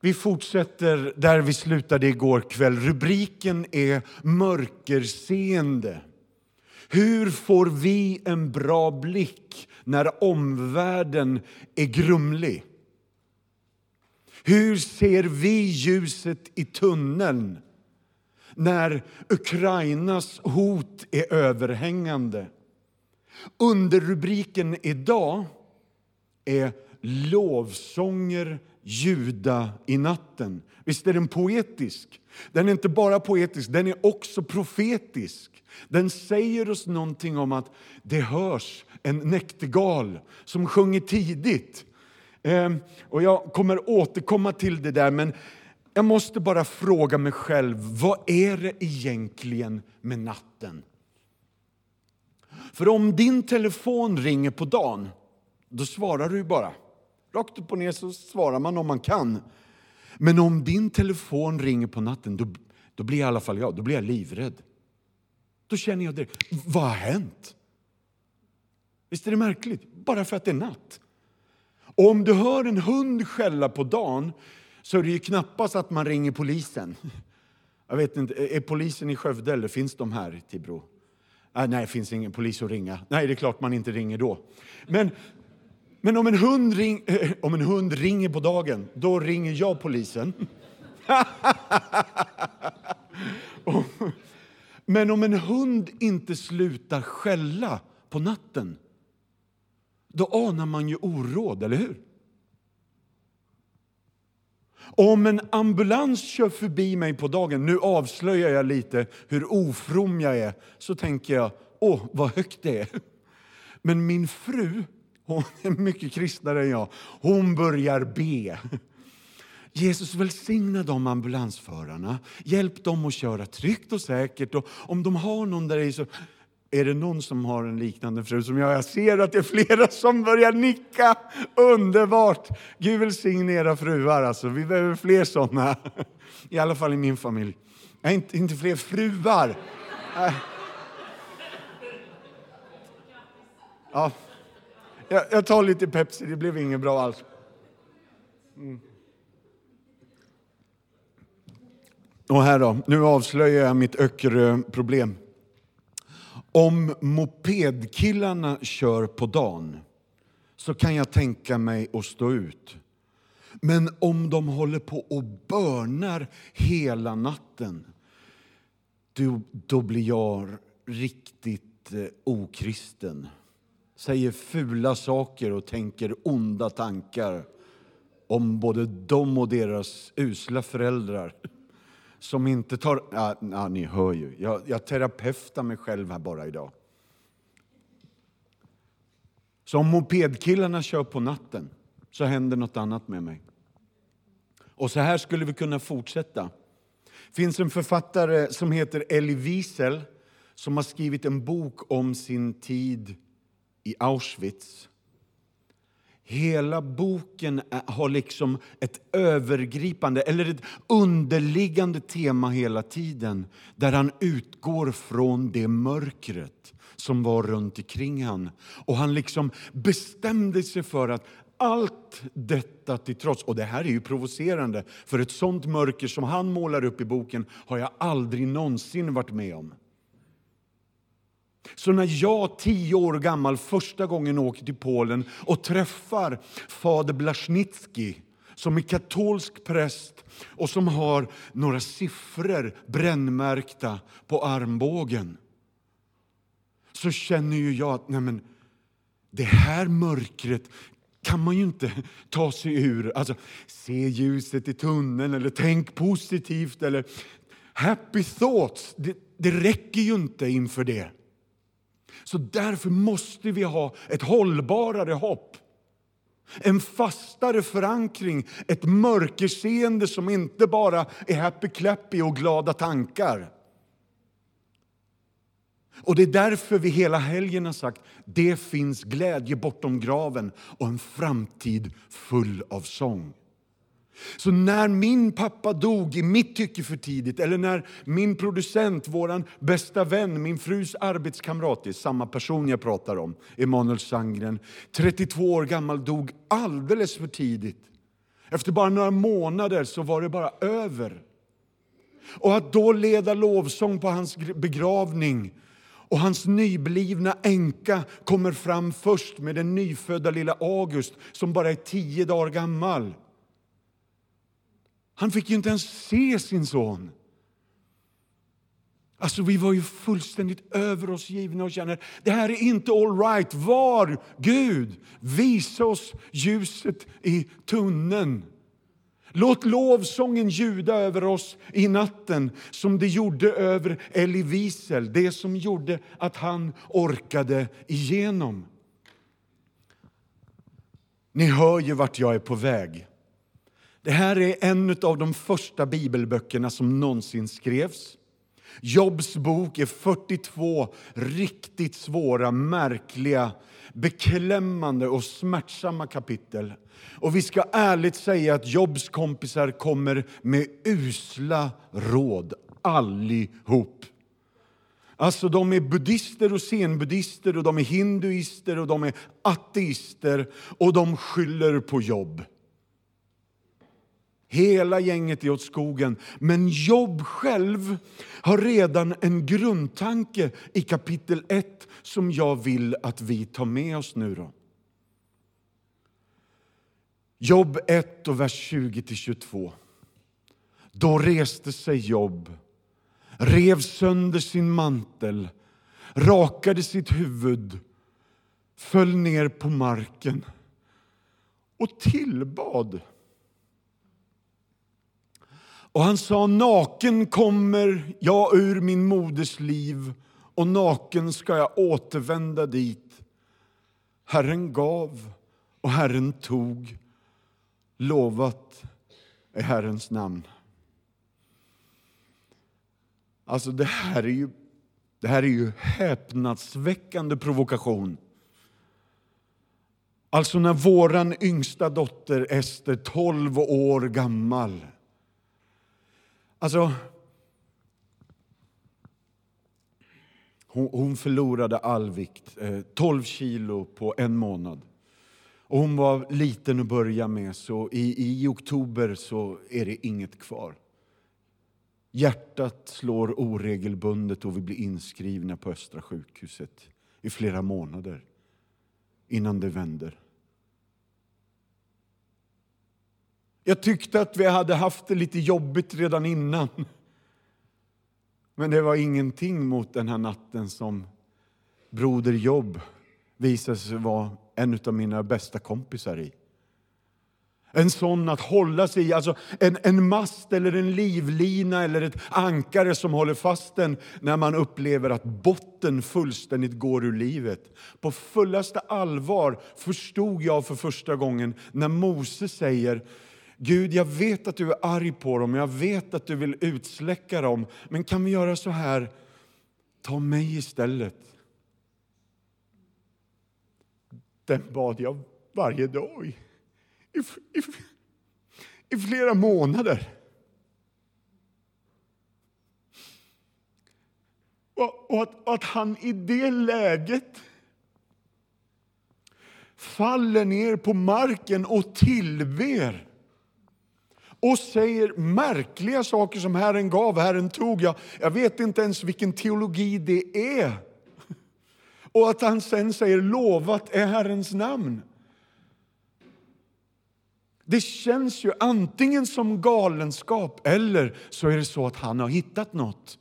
Vi fortsätter där vi slutade igår kväll. Rubriken är Mörkerseende. Hur får vi en bra blick när omvärlden är grumlig? Hur ser vi ljuset i tunneln när Ukrainas hot är överhängande? Underrubriken idag är Lovsånger ljuda i natten. Visst är den poetisk? Den är inte bara poetisk, den är också profetisk. Den säger oss någonting om att det hörs en näktergal som sjunger tidigt. Ehm, och jag kommer återkomma till det där, men jag måste bara fråga mig själv, vad är det egentligen med natten? För om din telefon ringer på dagen, då svarar du bara. Rakt upp och ner så svarar man om man kan. Men om din telefon ringer på natten, då, då blir i alla fall jag, då blir jag livrädd. Då känner jag direkt, vad har hänt? Visst är det märkligt? Bara för att det är natt. Och om du hör en hund skälla på dagen så är det ju knappast att man ringer polisen. Jag vet inte, är polisen i Skövde eller finns de här i Tibro? Ah, nej, det finns ingen polis att ringa. Nej, det är klart man inte ringer då. Men, men om, en hund ring, eh, om en hund ringer på dagen, då ringer jag polisen. Men om en hund inte slutar skälla på natten, då anar man ju oråd, eller hur? Om en ambulans kör förbi mig på dagen, nu avslöjar jag lite hur ofrom jag är, så tänker jag, åh vad högt det är. Men min fru, hon är mycket kristnare än jag, hon börjar be. Jesus välsigna de ambulansförarna, hjälp dem att köra tryggt och säkert. Och om de har någon där i så är det någon som har en liknande fru som jag? Jag ser att det är flera som börjar nicka. Underbart! Gud välsigne era fruar. Alltså. Vi behöver fler såna. I alla fall i min familj. Nej, inte, inte fler fruar. Äh. Ja. Jag, jag tar lite Pepsi, det blev inget bra alls. Mm. Och här då, nu avslöjar jag mitt öckerö-problem. Om mopedkillarna kör på dagen så kan jag tänka mig att stå ut. Men om de håller på och börnar hela natten då, då blir jag riktigt eh, okristen. Säger fula saker och tänker onda tankar om både dem och deras usla föräldrar som inte tar... Ja, ja, ni hör ju, jag, jag terapeutar mig själv här bara idag. Så om mopedkillarna kör på natten så händer något annat med mig. Och så här skulle vi kunna fortsätta. Det finns en författare som heter Elie Wiesel som har skrivit en bok om sin tid i Auschwitz. Hela boken har liksom ett övergripande, eller ett underliggande tema hela tiden där han utgår från det mörkret som var runt omkring han. Och han liksom bestämde sig för att allt detta till trots, och det här är ju provocerande, för ett sånt mörker som han målar upp i boken har jag aldrig någonsin varit med om. Så när jag, tio år gammal, första gången åker till Polen och träffar fader Blasnicki som är katolsk präst och som har några siffror brännmärkta på armbågen så känner ju jag att nej men, det här mörkret kan man ju inte ta sig ur. Alltså, se ljuset i tunneln eller tänk positivt eller happy thoughts. Det, det räcker ju inte inför det. Så därför måste vi ha ett hållbarare hopp. En fastare förankring, ett mörkerseende som inte bara är happy-clappy och glada tankar. Och Det är därför vi hela helgen har sagt det finns glädje bortom graven och en framtid full av sång. Så när min pappa dog i mitt tycke för tidigt eller när min producent, vår bästa vän, min frus arbetskamrat, det är samma person jag pratar om, Emanuel Sandgren, 32 år gammal, dog alldeles för tidigt. Efter bara några månader så var det bara över. Och att då leda lovsång på hans begravning och hans nyblivna änka kommer fram först med den nyfödda lilla August som bara är tio dagar gammal. Han fick ju inte ens se sin son. Alltså, vi var ju fullständigt över oss givna och känner det här är inte all right. Var, Gud, visa oss ljuset i tunneln. Låt lovsången ljuda över oss i natten som det gjorde över Elie Wiesel, det som gjorde att han orkade igenom. Ni hör ju vart jag är på väg. Det här är en av de första bibelböckerna som någonsin skrevs. Jobs bok är 42 riktigt svåra, märkliga, beklämmande och smärtsamma kapitel. Och vi ska ärligt säga att Jobs kompisar kommer med usla råd, allihop. Alltså de är buddister och zenbuddister och de är hinduister och de är ateister och de skyller på jobb. Hela gänget är åt skogen. Men Job själv har redan en grundtanke i kapitel 1 som jag vill att vi tar med oss nu. Då. Jobb 1, och vers 20-22. Då reste sig Jobb, rev sönder sin mantel, rakade sitt huvud, föll ner på marken och tillbad. Och han sa, naken kommer jag ur min moders liv och naken ska jag återvända dit. Herren gav och Herren tog. Lovat är Herrens namn. Alltså det här är ju, det här är ju häpnadsväckande provokation. Alltså när våran yngsta dotter Ester, 12 år gammal, Alltså, hon, hon förlorade all vikt, eh, 12 kilo på en månad. Och hon var liten att börja med, så i, i oktober så är det inget kvar. Hjärtat slår oregelbundet och vi blir inskrivna på Östra sjukhuset i flera månader innan det vänder. Jag tyckte att vi hade haft det lite jobbigt redan innan. Men det var ingenting mot den här natten som Broder Jobb visade sig vara en av mina bästa kompisar i. En sån att hålla sig i, alltså en, en mast eller en livlina eller ett ankare som håller fast en när man upplever att botten fullständigt går ur livet. På fullaste allvar förstod jag för första gången när Mose säger Gud, jag vet att du är arg på dem, jag vet att du vill utsläcka dem, men kan vi göra så här? Ta mig istället. Den bad jag varje dag i, i, i flera månader. Och, och, att, och att han i det läget faller ner på marken och tillber och säger märkliga saker som Herren gav, Herren tog. Jag, jag vet inte ens vilken teologi det är. Och att han sen säger lovat är Herrens namn. Det känns ju antingen som galenskap eller så är det så att han har hittat något.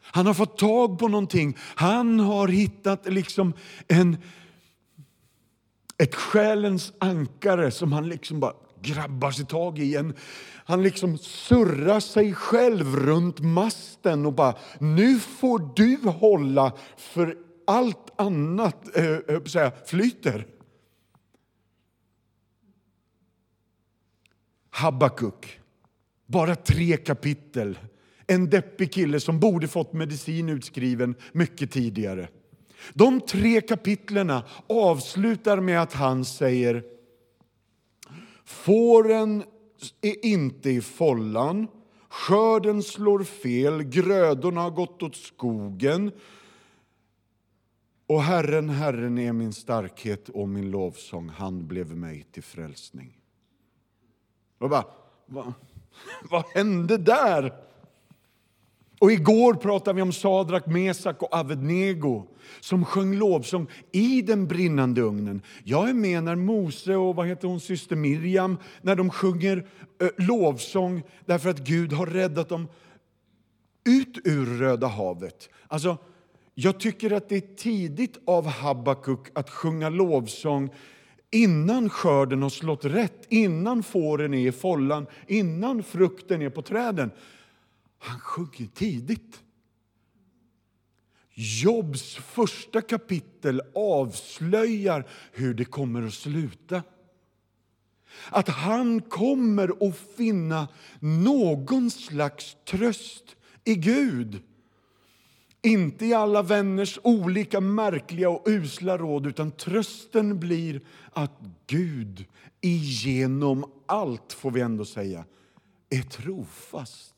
Han har fått tag på någonting. Han har hittat liksom en, ett själens ankare som han liksom bara grabbar sig tag i. En, han liksom surrar sig själv runt masten och bara, nu får du hålla för allt annat äh, säga, flyter. Habakuk, bara tre kapitel. En deppig kille som borde fått medicin utskriven mycket tidigare. De tre kapitlerna avslutar med att han säger Fåren är inte i follan, skörden slår fel, grödorna har gått åt skogen. Och Herren, Herren är min starkhet och min lovsång, han blev mig till frälsning. Och bara, vad, vad hände där? Och igår pratade vi om Sadrak, Mesak och Avednego som sjöng lovsång i den brinnande ugnen. Jag är med när Mose och vad heter hon, syster Miriam när de sjunger eh, lovsång därför att Gud har räddat dem ut ur Röda havet. Alltså, jag tycker att det är tidigt av Habakuk att sjunga lovsång innan skörden har slått rätt, innan fåren är i follan, innan frukten är på träden. Han sjunger tidigt. Jobs första kapitel avslöjar hur det kommer att sluta. Att han kommer att finna någon slags tröst i Gud. Inte i alla vänners olika märkliga och usla råd utan trösten blir att Gud igenom allt, får vi ändå säga, är trofast.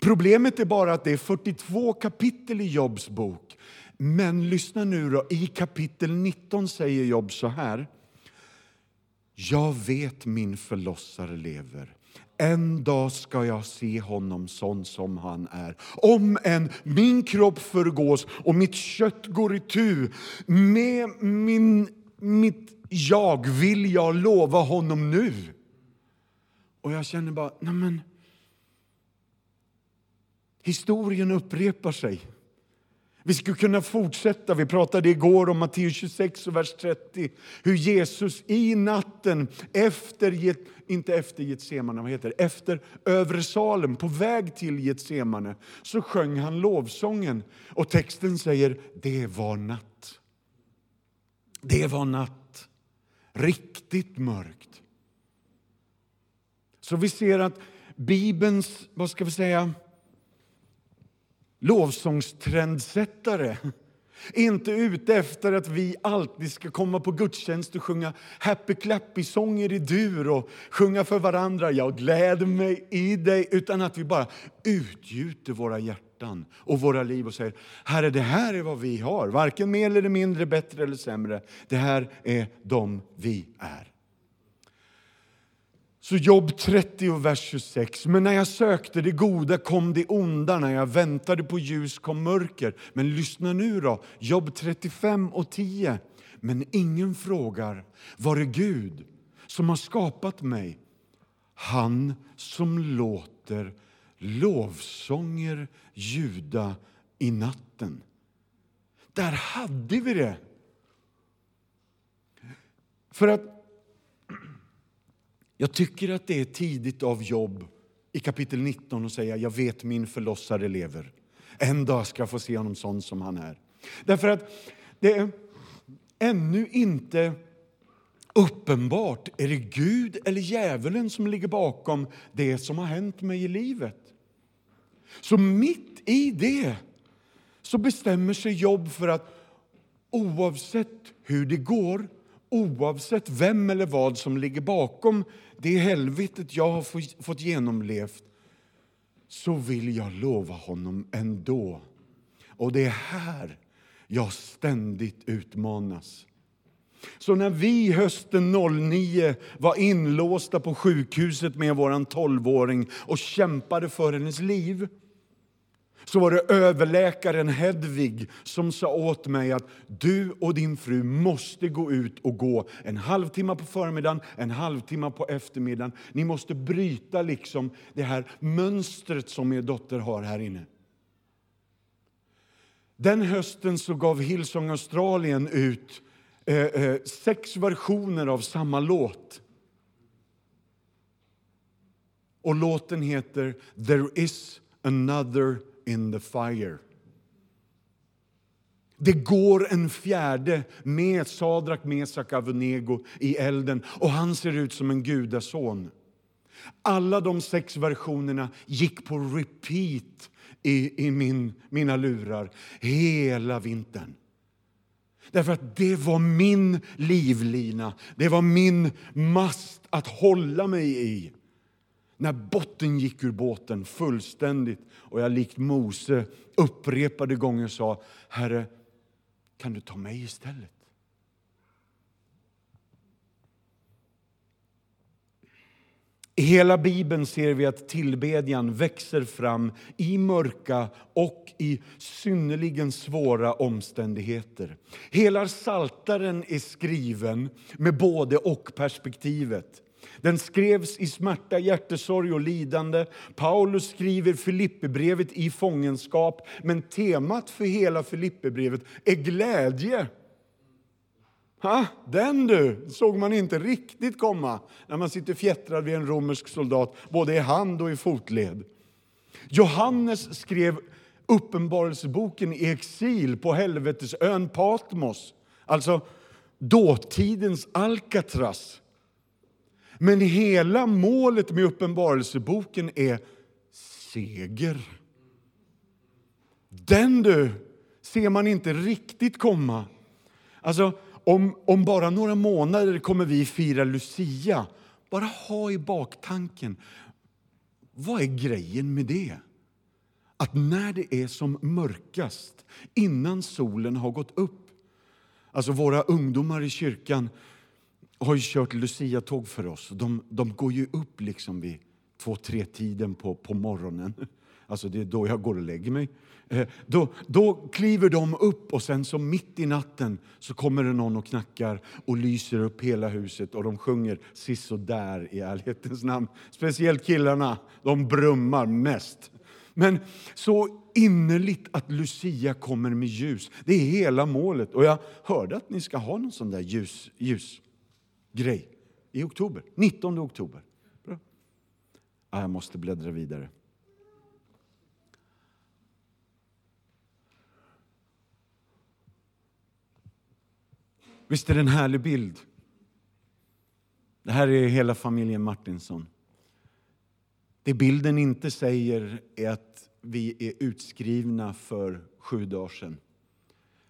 Problemet är bara att det är 42 kapitel i Jobs bok. Men lyssna nu då, i kapitel 19 säger Job så här. Jag vet min förlossare lever. En dag ska jag se honom sån som han är. Om än min kropp förgås och mitt kött går i tu med min, mitt jag vill jag lova honom nu. Och jag känner bara, nej men Historien upprepar sig. Vi skulle kunna fortsätta. Vi pratade igår om Matteus 26 och vers 30. Hur Jesus i natten efter, inte efter Getsemane, vad heter det? Efter övre Salem, på väg till Getsemane, så sjöng han lovsången. Och texten säger, det var natt. Det var natt. Riktigt mörkt. Så vi ser att Bibelns, vad ska vi säga, lovsångstrendsättare. Inte ute efter att vi alltid ska komma på gudstjänst och sjunga happy clappy-sånger i dur och sjunga för varandra, jag gläder mig i dig, utan att vi bara utgjuter våra hjärtan och våra liv och säger, Herre, det här är vad vi har, varken mer eller mindre, bättre eller sämre. Det här är de vi är. Så Jobb 30, vers 26. Men när jag sökte det goda kom det onda, när jag väntade på ljus kom mörker. Men lyssna nu då, Jobb 35 och 10. Men ingen frågar, var är Gud som har skapat mig? Han som låter lovsånger ljuda i natten. Där hade vi det. För att jag tycker att det är tidigt av jobb i kapitel 19 att säga jag vet min förlossare lever. En dag ska jag få se honom sån som han är. Därför att det är ännu inte uppenbart, är det Gud eller djävulen som ligger bakom det som har hänt mig i livet? Så mitt i det så bestämmer sig Jobb för att oavsett hur det går, oavsett vem eller vad som ligger bakom det helvetet jag har fått genomlevt så vill jag lova honom ändå. Och det är här jag ständigt utmanas. Så när vi hösten 09 var inlåsta på sjukhuset med vår 12-åring och kämpade för hennes liv så var det överläkaren Hedvig som sa åt mig att du och din fru måste gå ut och gå en halvtimme på förmiddagen, en halvtimme på eftermiddagen. Ni måste bryta liksom det här mönstret som er dotter har här inne. Den hösten så gav Hillsong Australien ut eh, eh, sex versioner av samma låt. Och låten heter There is another in the fire. Det går en fjärde med Sadrak, Mesak, Avenego i elden och han ser ut som en gudason. Alla de sex versionerna gick på repeat i, i min, mina lurar hela vintern. Därför att det var min livlina, det var min mast att hålla mig i. När botten gick ur båten fullständigt och jag likt Mose upprepade gånger sa Herre, kan du ta mig istället? I hela Bibeln ser vi att tillbedjan växer fram i mörka och i synnerligen svåra omständigheter. Hela Saltaren är skriven med både och-perspektivet. Den skrevs i smärta, hjärtesorg och lidande. Paulus skriver Filipperbrevet i fångenskap, men temat för hela Filipperbrevet är glädje. Ha, den du, såg man inte riktigt komma när man sitter fjättrad vid en romersk soldat, både i hand och i fotled. Johannes skrev Uppenbarelseboken i exil på helvetesön Patmos, alltså dåtidens Alcatraz. Men hela målet med Uppenbarelseboken är seger. Den du, ser man inte riktigt komma. Alltså, om, om bara några månader kommer vi fira Lucia. Bara ha i baktanken, vad är grejen med det? Att när det är som mörkast, innan solen har gått upp. Alltså våra ungdomar i kyrkan har ju kört Lucia-tåg för oss. De, de går ju upp liksom vid två, tre tiden på, på morgonen. Alltså det är då jag går och lägger mig. Eh, då, då kliver de upp och sen så mitt i natten så kommer det någon och knackar och lyser upp hela huset och de sjunger där i ärlighetens namn. Speciellt killarna, de brummar mest. Men så innerligt att Lucia kommer med ljus. Det är hela målet. Och jag hörde att ni ska ha någon sån där ljus, Grej. i oktober. 19 oktober. Bra. Ah, jag måste bläddra vidare. Visst är det en härlig bild? Det här är hela familjen Martinsson. Det bilden inte säger är att vi är utskrivna för sju dagar sedan.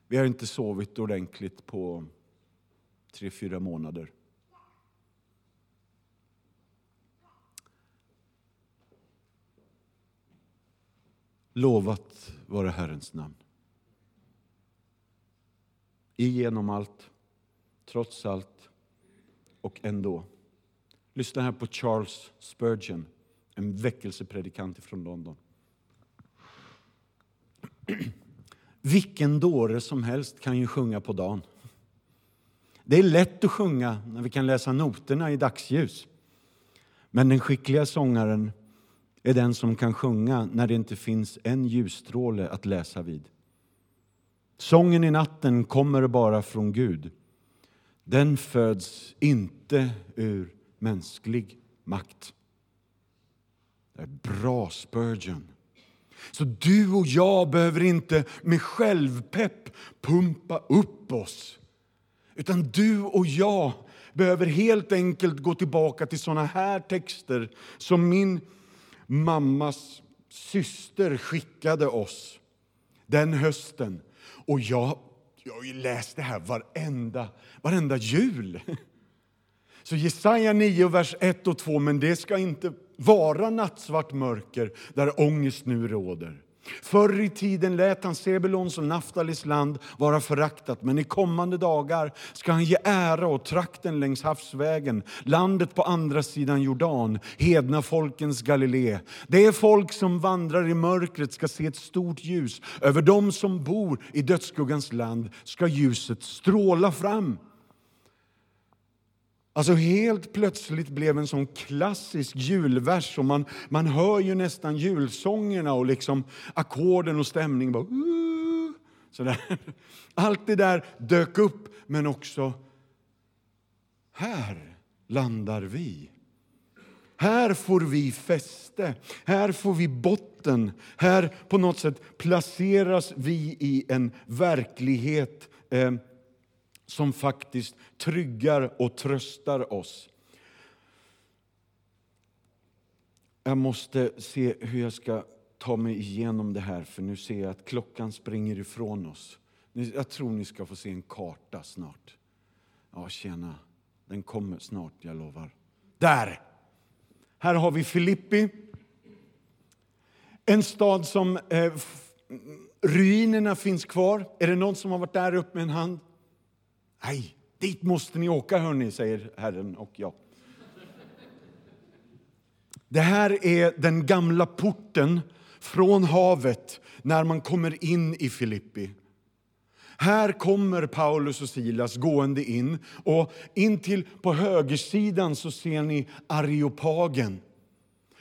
Vi har inte sovit ordentligt på tre, fyra månader. Lovat vare Herrens namn. Igenom allt trots allt och ändå. Lyssna här på Charles Spurgeon, en väckelsepredikant från London. Vilken dåre som helst kan ju sjunga på dagen. Det är lätt att sjunga när vi kan läsa noterna i dagsljus. Men den skickliga sångaren är den som kan sjunga när det inte finns en ljusstråle att läsa vid. Sången i natten kommer bara från Gud den föds inte ur mänsklig makt. Det är bra, Spurgeon. Så du och jag behöver inte med självpepp pumpa upp oss. Utan du och jag behöver helt enkelt gå tillbaka till såna här texter som min mammas syster skickade oss den hösten. Och jag jag har ju läst det här varenda, varenda jul. Så Jesaja 9, vers 1 och 2, men det ska inte vara nattsvart mörker där ångest nu råder. Förr i tiden lät han Sebulons och Naftalis land vara föraktat, men i kommande dagar ska han ge ära åt trakten längs havsvägen, landet på andra sidan Jordan, hedna folkens Galilé. Det folk som vandrar i mörkret ska se ett stort ljus. Över dem som bor i dödsskuggans land ska ljuset stråla fram. Alltså helt plötsligt blev en sån klassisk julvers och man, man hör ju nästan julsångerna och liksom ackorden och stämningen. Bara, uh, sådär. Allt det där dök upp, men också här landar vi. Här får vi fäste, här får vi botten. Här på något sätt placeras vi i en verklighet eh, som faktiskt tryggar och tröstar oss. Jag måste se hur jag ska ta mig igenom det här, för nu ser jag att klockan springer ifrån oss. Jag tror ni ska få se en karta snart. Ja, tjena. Den kommer snart, jag lovar. Där! Här har vi Filippi. En stad som eh, ruinerna finns kvar. Är det någon som har varit där uppe med en hand? Nej, dit måste ni åka hörni, säger Herren och jag. Det här är den gamla porten från havet när man kommer in i Filippi. Här kommer Paulus och Silas gående in och in till på högersidan så ser ni Areopagen.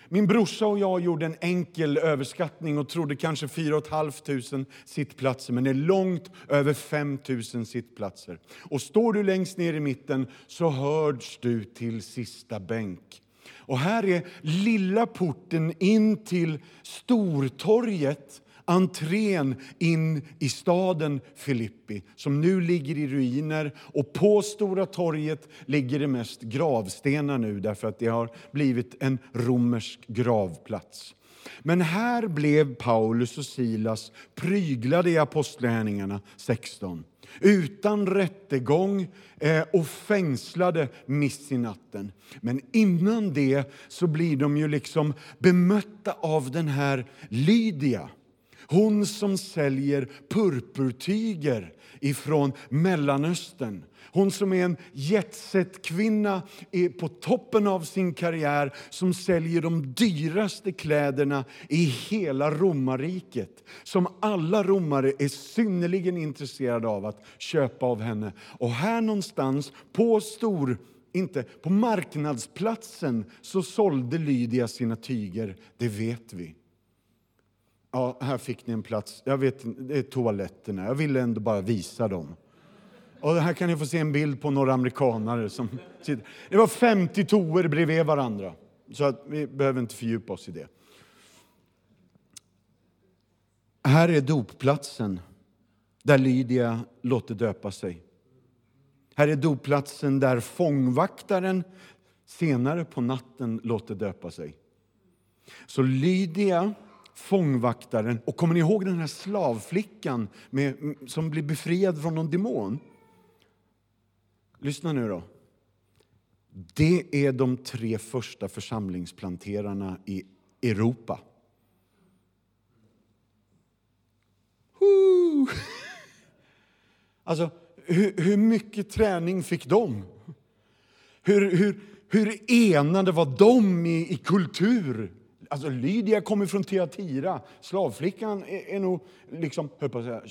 Min brorsa och jag gjorde en enkel överskattning och trodde kanske 4 500 sittplatser, men det är långt över 5 000 sittplatser. Och står du längst ner i mitten så hörs du till sista bänk. Och här är lilla porten in till Stortorget entrén in i staden Filippi som nu ligger i ruiner. Och På Stora torget ligger det mest gravstenar nu därför att det har blivit en romersk gravplats. Men här blev Paulus och Silas pryglade i Apostlagärningarna 16 utan rättegång eh, och fängslade mitt i natten. Men innan det så blir de ju liksom bemötta av den här Lydia hon som säljer purpurtyger ifrån Mellanöstern. Hon som är en jetset-kvinna på toppen av sin karriär som säljer de dyraste kläderna i hela romarriket. Som alla romare är synnerligen intresserade av att köpa av henne. Och här någonstans på stor inte på marknadsplatsen så sålde Lydia sina tyger, det vet vi. Ja, här fick ni en plats. Jag vet det är toaletterna. Jag ville ändå bara visa dem. Och här kan ni få se en bild på några amerikanare som sitter. Det var 50 toer bredvid varandra. Så att vi behöver inte fördjupa oss i det. Här är dopplatsen där Lydia låter döpa sig. Här är dopplatsen där fångvaktaren senare på natten låter döpa sig. Så Lydia fångvaktaren. Och kommer ni ihåg den här slavflickan med, som blir befriad från någon demon? Lyssna nu då. Det är de tre första församlingsplanterarna i Europa. Alltså, hur, hur, mycket träning fick de? Hur, hur, hur enade var de i, i kultur? Alltså Lydia kommer från Teatira. Slavflickan är, är nog, liksom, hör på att säga,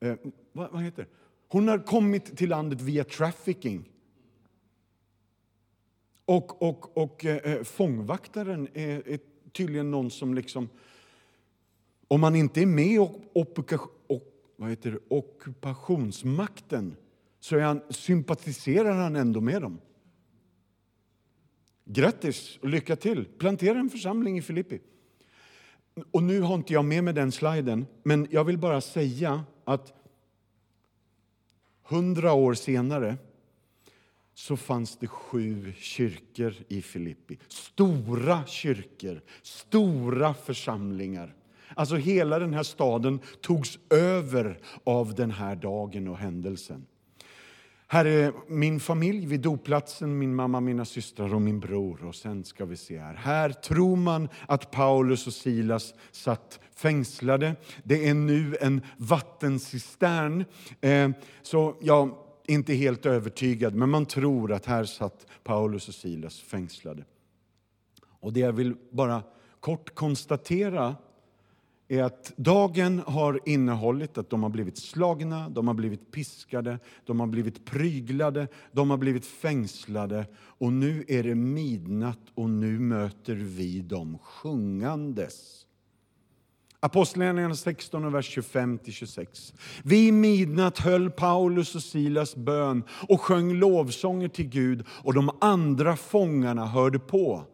eh, vad, vad heter det? Hon har kommit till landet via trafficking. Och, och, och eh, eh fångvaktaren är, är, tydligen någon som liksom... Om man inte är med och, och, och vad heter det, ockupationsmakten så är han, sympatiserar han ändå med dem. Grattis och lycka till! Plantera en församling i Filippi. Och nu har inte jag med mig den sliden, men jag vill bara säga att hundra år senare så fanns det sju kyrkor i Filippi. Stora kyrkor, stora församlingar. Alltså hela den här staden togs över av den här dagen och händelsen. Här är min familj vid doplatsen, min mamma, mina systrar och min bror. Och sen ska vi se här. Här tror man att Paulus och Silas satt fängslade. Det är nu en vattencistern. Eh, så jag är inte helt övertygad, men man tror att här satt Paulus och Silas fängslade. Och det jag vill bara kort konstatera är att dagen har innehållit att de har blivit slagna, de har blivit piskade, de har blivit pryglade, de har blivit fängslade och nu är det midnatt och nu möter vi dem sjungandes. Apostlagärningarna 16, vers 25-26. Vid midnatt höll Paulus och Silas bön och sjöng lovsånger till Gud och de andra fångarna hörde på.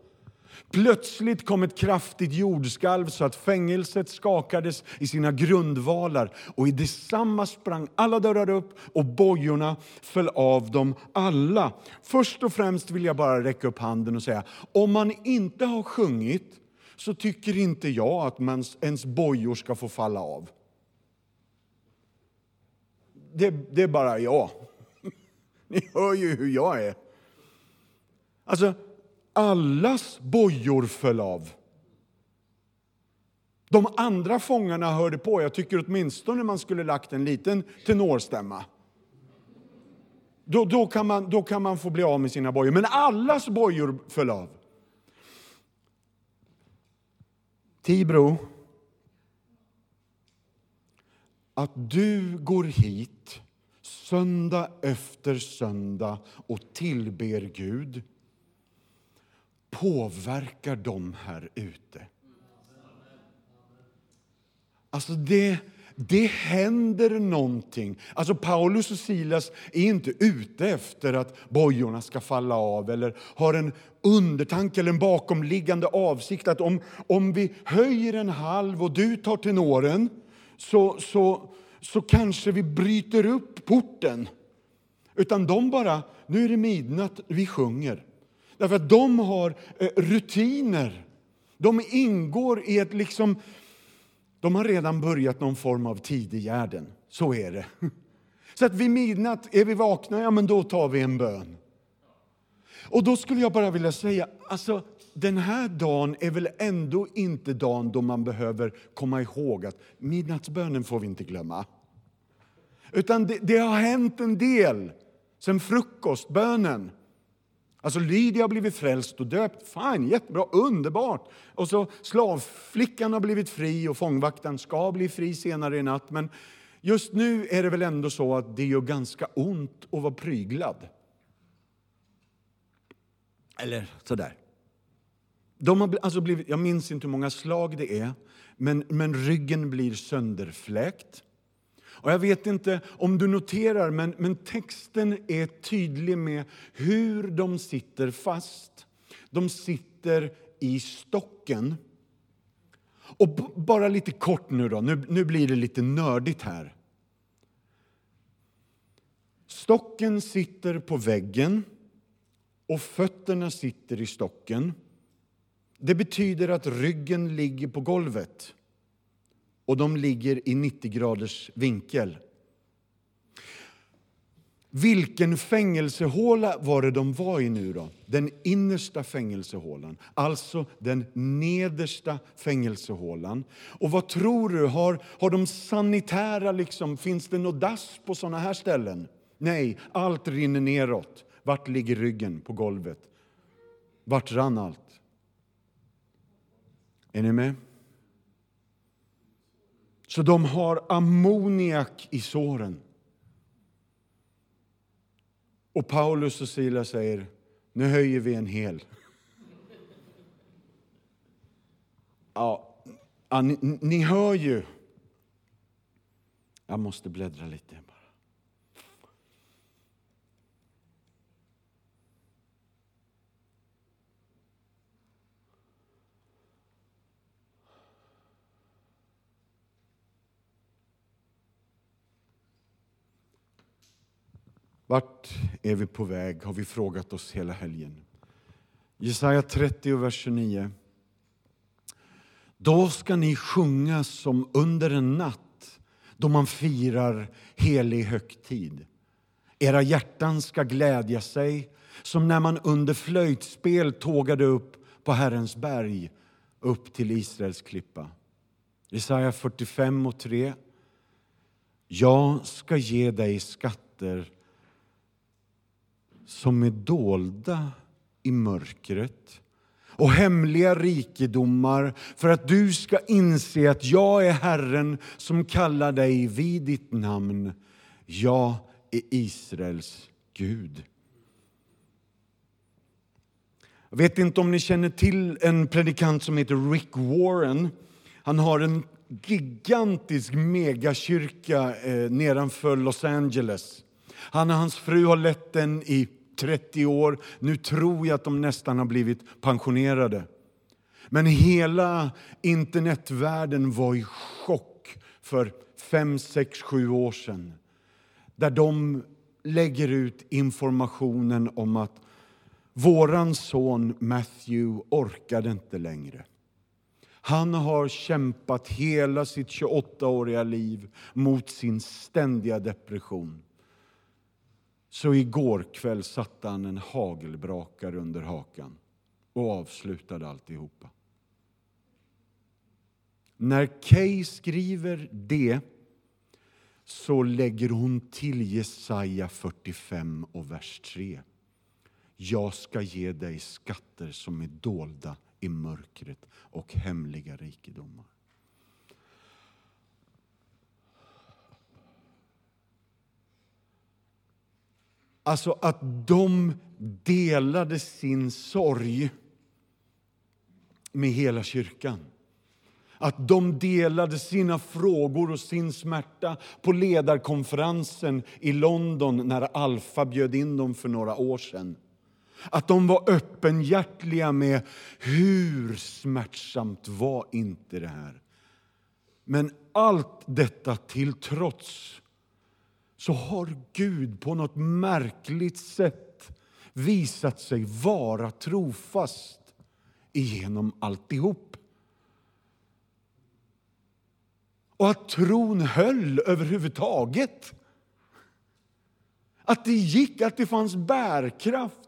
Plötsligt kom ett kraftigt jordskalv så att fängelset skakades i sina grundvalar och i detsamma sprang alla dörrar upp och bojorna föll av dem alla. Först och främst vill jag bara räcka upp handen och säga, om man inte har sjungit så tycker inte jag att man, ens bojor ska få falla av. Det, det är bara jag. Ni hör ju hur jag är. Alltså, allas bojor föll av. De andra fångarna hörde på. Jag tycker åtminstone man skulle lagt en liten tenorstämma. Då, då, kan man, då kan man få bli av med sina bojor. Men allas bojor föll av. Tibro, att du går hit söndag efter söndag och tillber Gud påverkar dem här ute. Alltså det, det händer någonting. Alltså Paulus och Silas är inte ute efter att bojorna ska falla av eller har en undertanke eller en bakomliggande avsikt att om, om vi höjer en halv och du tar tenoren så, så, så kanske vi bryter upp porten. Utan de bara, nu är det midnatt, vi sjunger. Därför att de har eh, rutiner. De ingår i ett liksom... De har redan börjat någon form av tidiggärden. Så är det. Så att vid midnatt, är vi vakna, ja men då tar vi en bön. Och då skulle jag bara vilja säga, alltså den här dagen är väl ändå inte dagen då man behöver komma ihåg att midnattsbönen får vi inte glömma. Utan det, det har hänt en del sen frukostbönen. Alltså Lydia har blivit frälst och döpt. Fine, jättebra, underbart. Och så slavflickan har blivit fri och fångvaktaren ska bli fri senare i natt. Men just nu är det väl ändå så att det gör ganska ont att vara pryglad. Eller sådär. De har alltså blivit, jag minns inte hur många slag det är, men, men ryggen blir sönderfläkt. Och jag vet inte om du noterar, men, men texten är tydlig med hur de sitter fast. De sitter i stocken. Och bara lite kort nu då, nu, nu blir det lite nördigt här. Stocken sitter på väggen och fötterna sitter i stocken. Det betyder att ryggen ligger på golvet och de ligger i 90 graders vinkel. Vilken fängelsehåla var det de var i nu då? Den innersta fängelsehålan, alltså den nedersta fängelsehålan. Och vad tror du, har, har de sanitära liksom, finns det något dass på sådana här ställen? Nej, allt rinner neråt. Vart ligger ryggen på golvet? Vart rann allt? Är ni med? Så de har ammoniak i såren. Och Paulus och Silas säger, nu höjer vi en hel. Ja, ni, ni hör ju. Jag måste bläddra lite. Vart är vi på väg, har vi frågat oss hela helgen. Jesaja 30, vers 29. Då ska ni sjunga som under en natt då man firar helig högtid. Era hjärtan ska glädja sig som när man under flöjtspel tågade upp på Herrens berg upp till Israels klippa. Jesaja 45 och 3. Jag ska ge dig skatter som är dolda i mörkret och hemliga rikedomar för att du ska inse att jag är Herren som kallar dig vid ditt namn. Jag är Israels Gud. Jag vet inte om ni känner till en predikant som heter Rick Warren. Han har en gigantisk megakyrka eh, nedanför Los Angeles. Han och hans fru har lett den i 30 år. Nu tror jag att de nästan har blivit pensionerade. Men hela internetvärlden var i chock för fem, sex, sju år sedan. Där de lägger ut informationen om att våran son Matthew orkade inte längre. Han har kämpat hela sitt 28-åriga liv mot sin ständiga depression. Så igår kväll satte han en hagelbrakare under hakan och avslutade alltihopa. När Kay skriver det så lägger hon till Jesaja 45 och vers 3. Jag ska ge dig skatter som är dolda i mörkret och hemliga rikedomar. Alltså att de delade sin sorg med hela kyrkan. Att de delade sina frågor och sin smärta på ledarkonferensen i London när Alfa bjöd in dem för några år sedan. Att de var öppenhjärtliga med hur smärtsamt var inte det här. Men allt detta till trots så har Gud på något märkligt sätt visat sig vara trofast igenom alltihop. Och att tron höll överhuvudtaget. Att det gick, att det fanns bärkraft.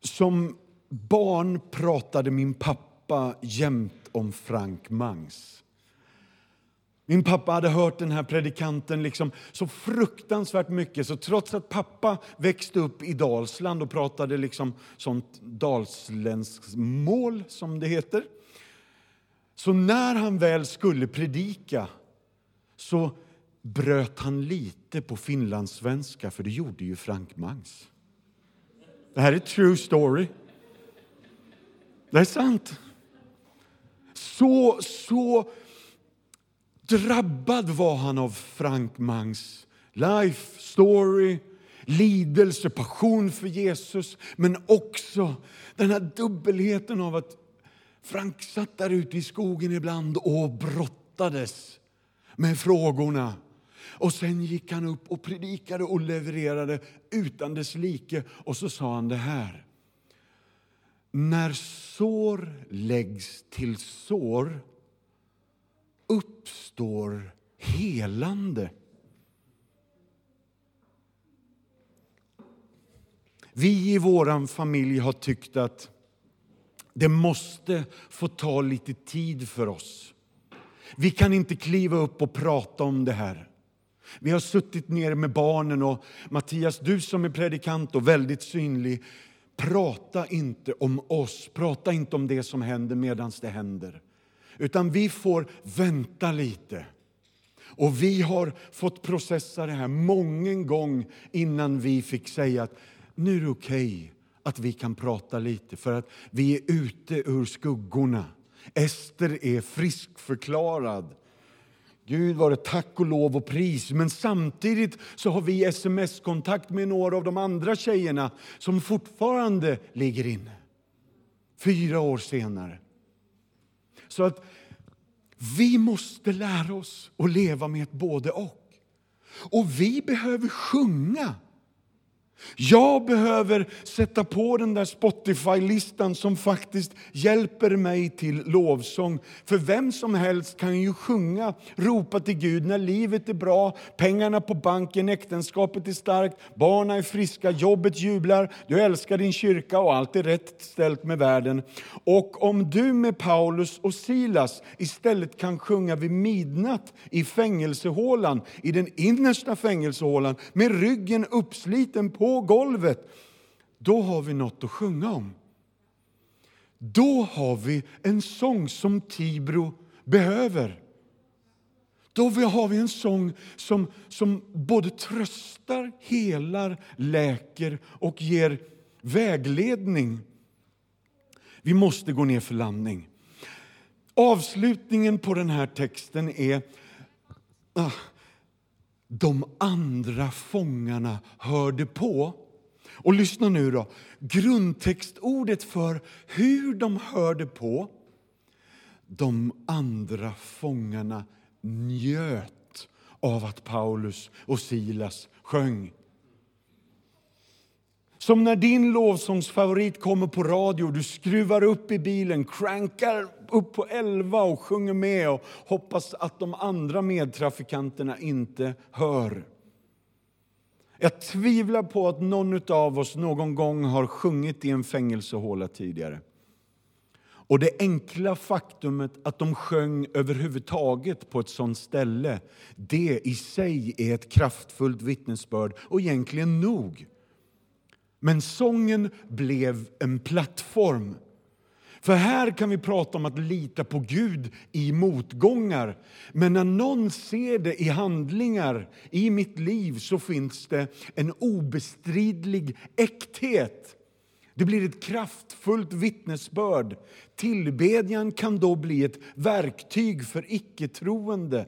Som barn pratade min pappa jämt om Frank Mangs. Min pappa hade hört den här predikanten liksom så fruktansvärt mycket så trots att pappa växte upp i Dalsland och pratade liksom sånt dalsländskt mål, som det heter så när han väl skulle predika så bröt han lite på finlandssvenska, för det gjorde ju Frank Mangs. Det här är true story. Det är sant. Så, så drabbad var han av Frank Mangs life story, lidelse, passion för Jesus men också den här dubbelheten av att Frank satt där ute i skogen ibland och brottades med frågorna. Och Sen gick han upp och predikade och levererade utan dess like. Och så sa han det här. När sår läggs till sår uppstår helande. Vi i vår familj har tyckt att det måste få ta lite tid för oss. Vi kan inte kliva upp och prata om det här. Vi har suttit ner med barnen och Mattias, du som är predikant och väldigt synlig, prata inte om oss, prata inte om det som händer medan det händer. Utan vi får vänta lite. Och vi har fått processa det här många gång innan vi fick säga att nu är det okej okay att vi kan prata lite, för att vi är ute ur skuggorna. Ester är friskförklarad. Gud vare tack och lov och pris. Men samtidigt så har vi sms-kontakt med några av de andra tjejerna som fortfarande ligger inne. Fyra år senare. Så att vi måste lära oss att leva med ett både och. Och vi behöver sjunga jag behöver sätta på den där Spotify-listan som faktiskt hjälper mig till lovsång. För vem som helst kan ju sjunga, ropa till Gud när livet är bra, pengarna på banken, äktenskapet är starkt, barnen är friska, jobbet jublar, du älskar din kyrka och allt är rätt ställt med världen. Och om du med Paulus och Silas istället kan sjunga vid midnatt i fängelsehålan, i den innersta fängelsehålan, med ryggen uppsliten på på golvet, då har vi något att sjunga om. Då har vi en sång som Tibro behöver. Då har vi en sång som, som både tröstar, helar, läker och ger vägledning. Vi måste gå ner för landning. Avslutningen på den här texten är ah, de andra fångarna hörde på. Och lyssna nu då. Grundtextordet för hur de hörde på. De andra fångarna njöt av att Paulus och Silas sjöng. Som när din lovsångsfavorit kommer på radio, du skruvar upp i bilen, crankar upp på 11 och sjunger med och hoppas att de andra medtrafikanterna inte hör. Jag tvivlar på att någon av oss någon gång har sjungit i en fängelsehåla tidigare. Och det enkla faktumet att de sjöng överhuvudtaget på ett sånt ställe, det i sig är ett kraftfullt vittnesbörd och egentligen nog. Men sången blev en plattform. För här kan vi prata om att lita på Gud i motgångar. Men när någon ser det i handlingar i mitt liv så finns det en obestridlig äkthet. Det blir ett kraftfullt vittnesbörd. Tillbedjan kan då bli ett verktyg för icke-troende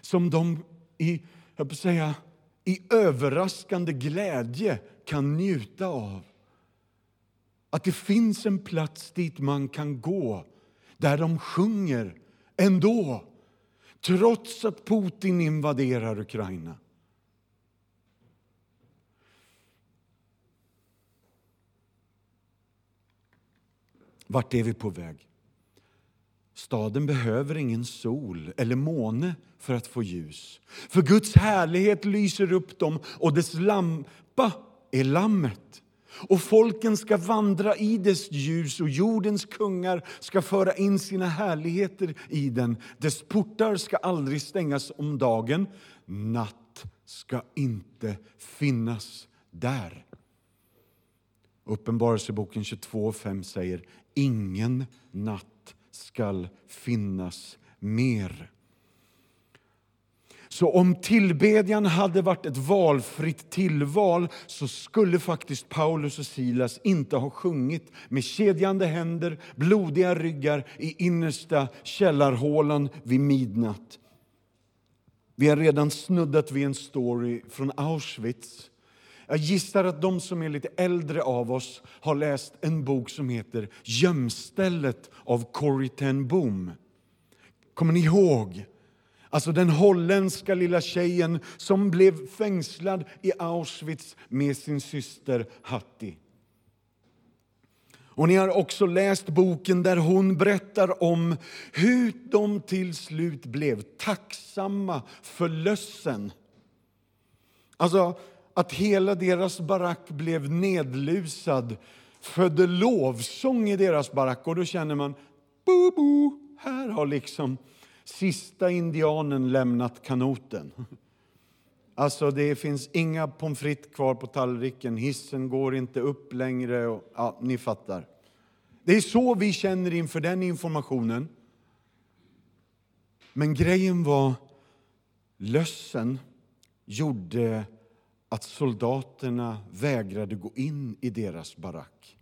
som de i, jag på säga, i överraskande glädje kan njuta av. Att det finns en plats dit man kan gå, där de sjunger ändå trots att Putin invaderar Ukraina. Vart är vi på väg? Staden behöver ingen sol eller måne för att få ljus. För Guds härlighet lyser upp dem och dess lampa är Lammet. Och folken ska vandra i dess ljus och jordens kungar ska föra in sina härligheter i den. Dess portar ska aldrig stängas om dagen. Natt ska inte finnas där. Uppenbarelseboken 22.5 säger ingen natt skall finnas mer. Så om tillbedjan hade varit ett valfritt tillval så skulle faktiskt Paulus och Silas inte ha sjungit med kedjande händer, blodiga ryggar i innersta källarhålan vid midnatt. Vi har redan snuddat vid en story från Auschwitz. Jag gissar att de som är lite äldre av oss har läst en bok som heter Gömstället av Corrie ten Boom. Kommer ni ihåg? Alltså den holländska lilla tjejen som blev fängslad i Auschwitz med sin syster Hattie. Och ni har också läst boken där hon berättar om hur de till slut blev tacksamma för lössen. Alltså att hela deras barack blev nedlusad födde lovsång i deras barack. Och då känner man, bo, bo, här har liksom Sista indianen lämnat kanoten. Alltså det finns inga pommes frites kvar på tallriken, hissen går inte upp längre. Och, ja, ni fattar. Det är så vi känner inför den informationen. Men grejen var, lössen gjorde att soldaterna vägrade gå in i deras barack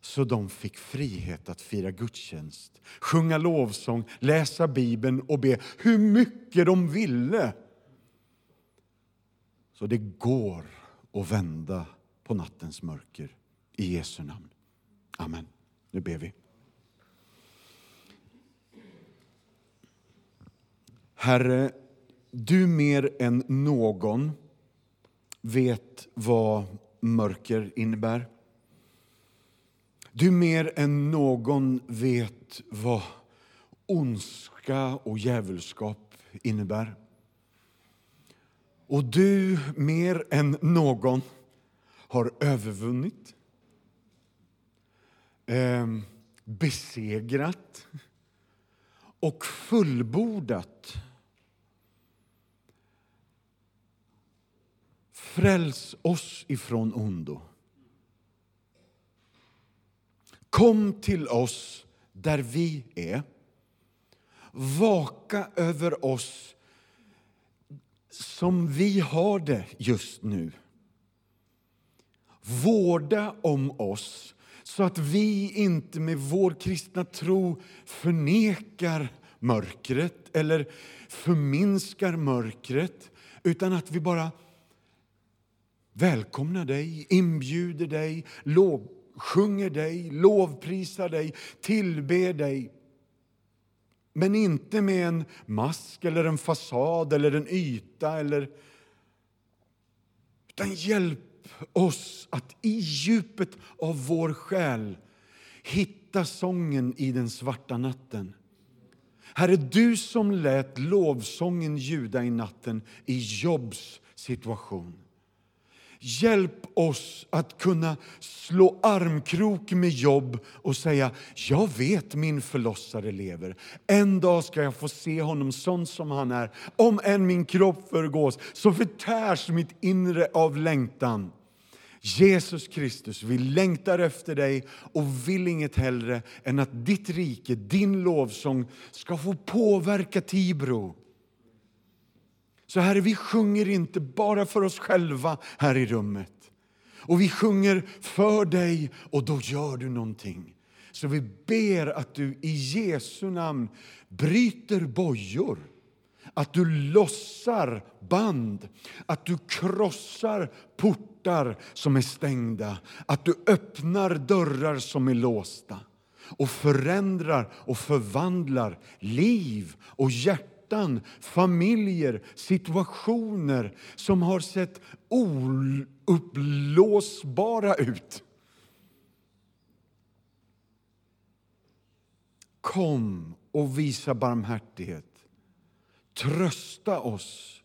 så de fick frihet att fira gudstjänst, sjunga lovsång, läsa Bibeln och be hur mycket de ville. Så det går att vända på nattens mörker i Jesu namn. Amen. Nu ber vi. Herre, du mer än någon vet vad mörker innebär. Du mer än någon vet vad ondska och djävulskap innebär. Och du mer än någon har övervunnit, eh, besegrat och fullbordat. Fräls oss ifrån ondo. Kom till oss där vi är. Vaka över oss som vi har det just nu. Vårda om oss så att vi inte med vår kristna tro förnekar mörkret eller förminskar mörkret utan att vi bara välkomnar dig, inbjuder dig, lov sjunger dig, lovprisar dig, tillber dig. Men inte med en mask, eller en fasad eller en yta. Eller... Utan hjälp oss att i djupet av vår själ hitta sången i den svarta natten. Herre, du som lät lovsången ljuda i natten i Jobs situation. Hjälp oss att kunna slå armkrok med jobb och säga jag vet min förlossare lever. En dag ska jag få se honom sån som han är. Om än min kropp förgås så förtärs mitt inre av längtan. Jesus Kristus, vi längtar efter dig och vill inget hellre än att ditt rike, din lovsång ska få påverka Tibro. Så Herre, vi sjunger inte bara för oss själva här i rummet. Och vi sjunger för dig och då gör du någonting. Så vi ber att du i Jesu namn bryter bojor att du lossar band, att du krossar portar som är stängda, att du öppnar dörrar som är låsta och förändrar och förvandlar liv och hjärta hjärtan, familjer, situationer som har sett ouppblåsbara ut. Kom och visa barmhärtighet. Trösta oss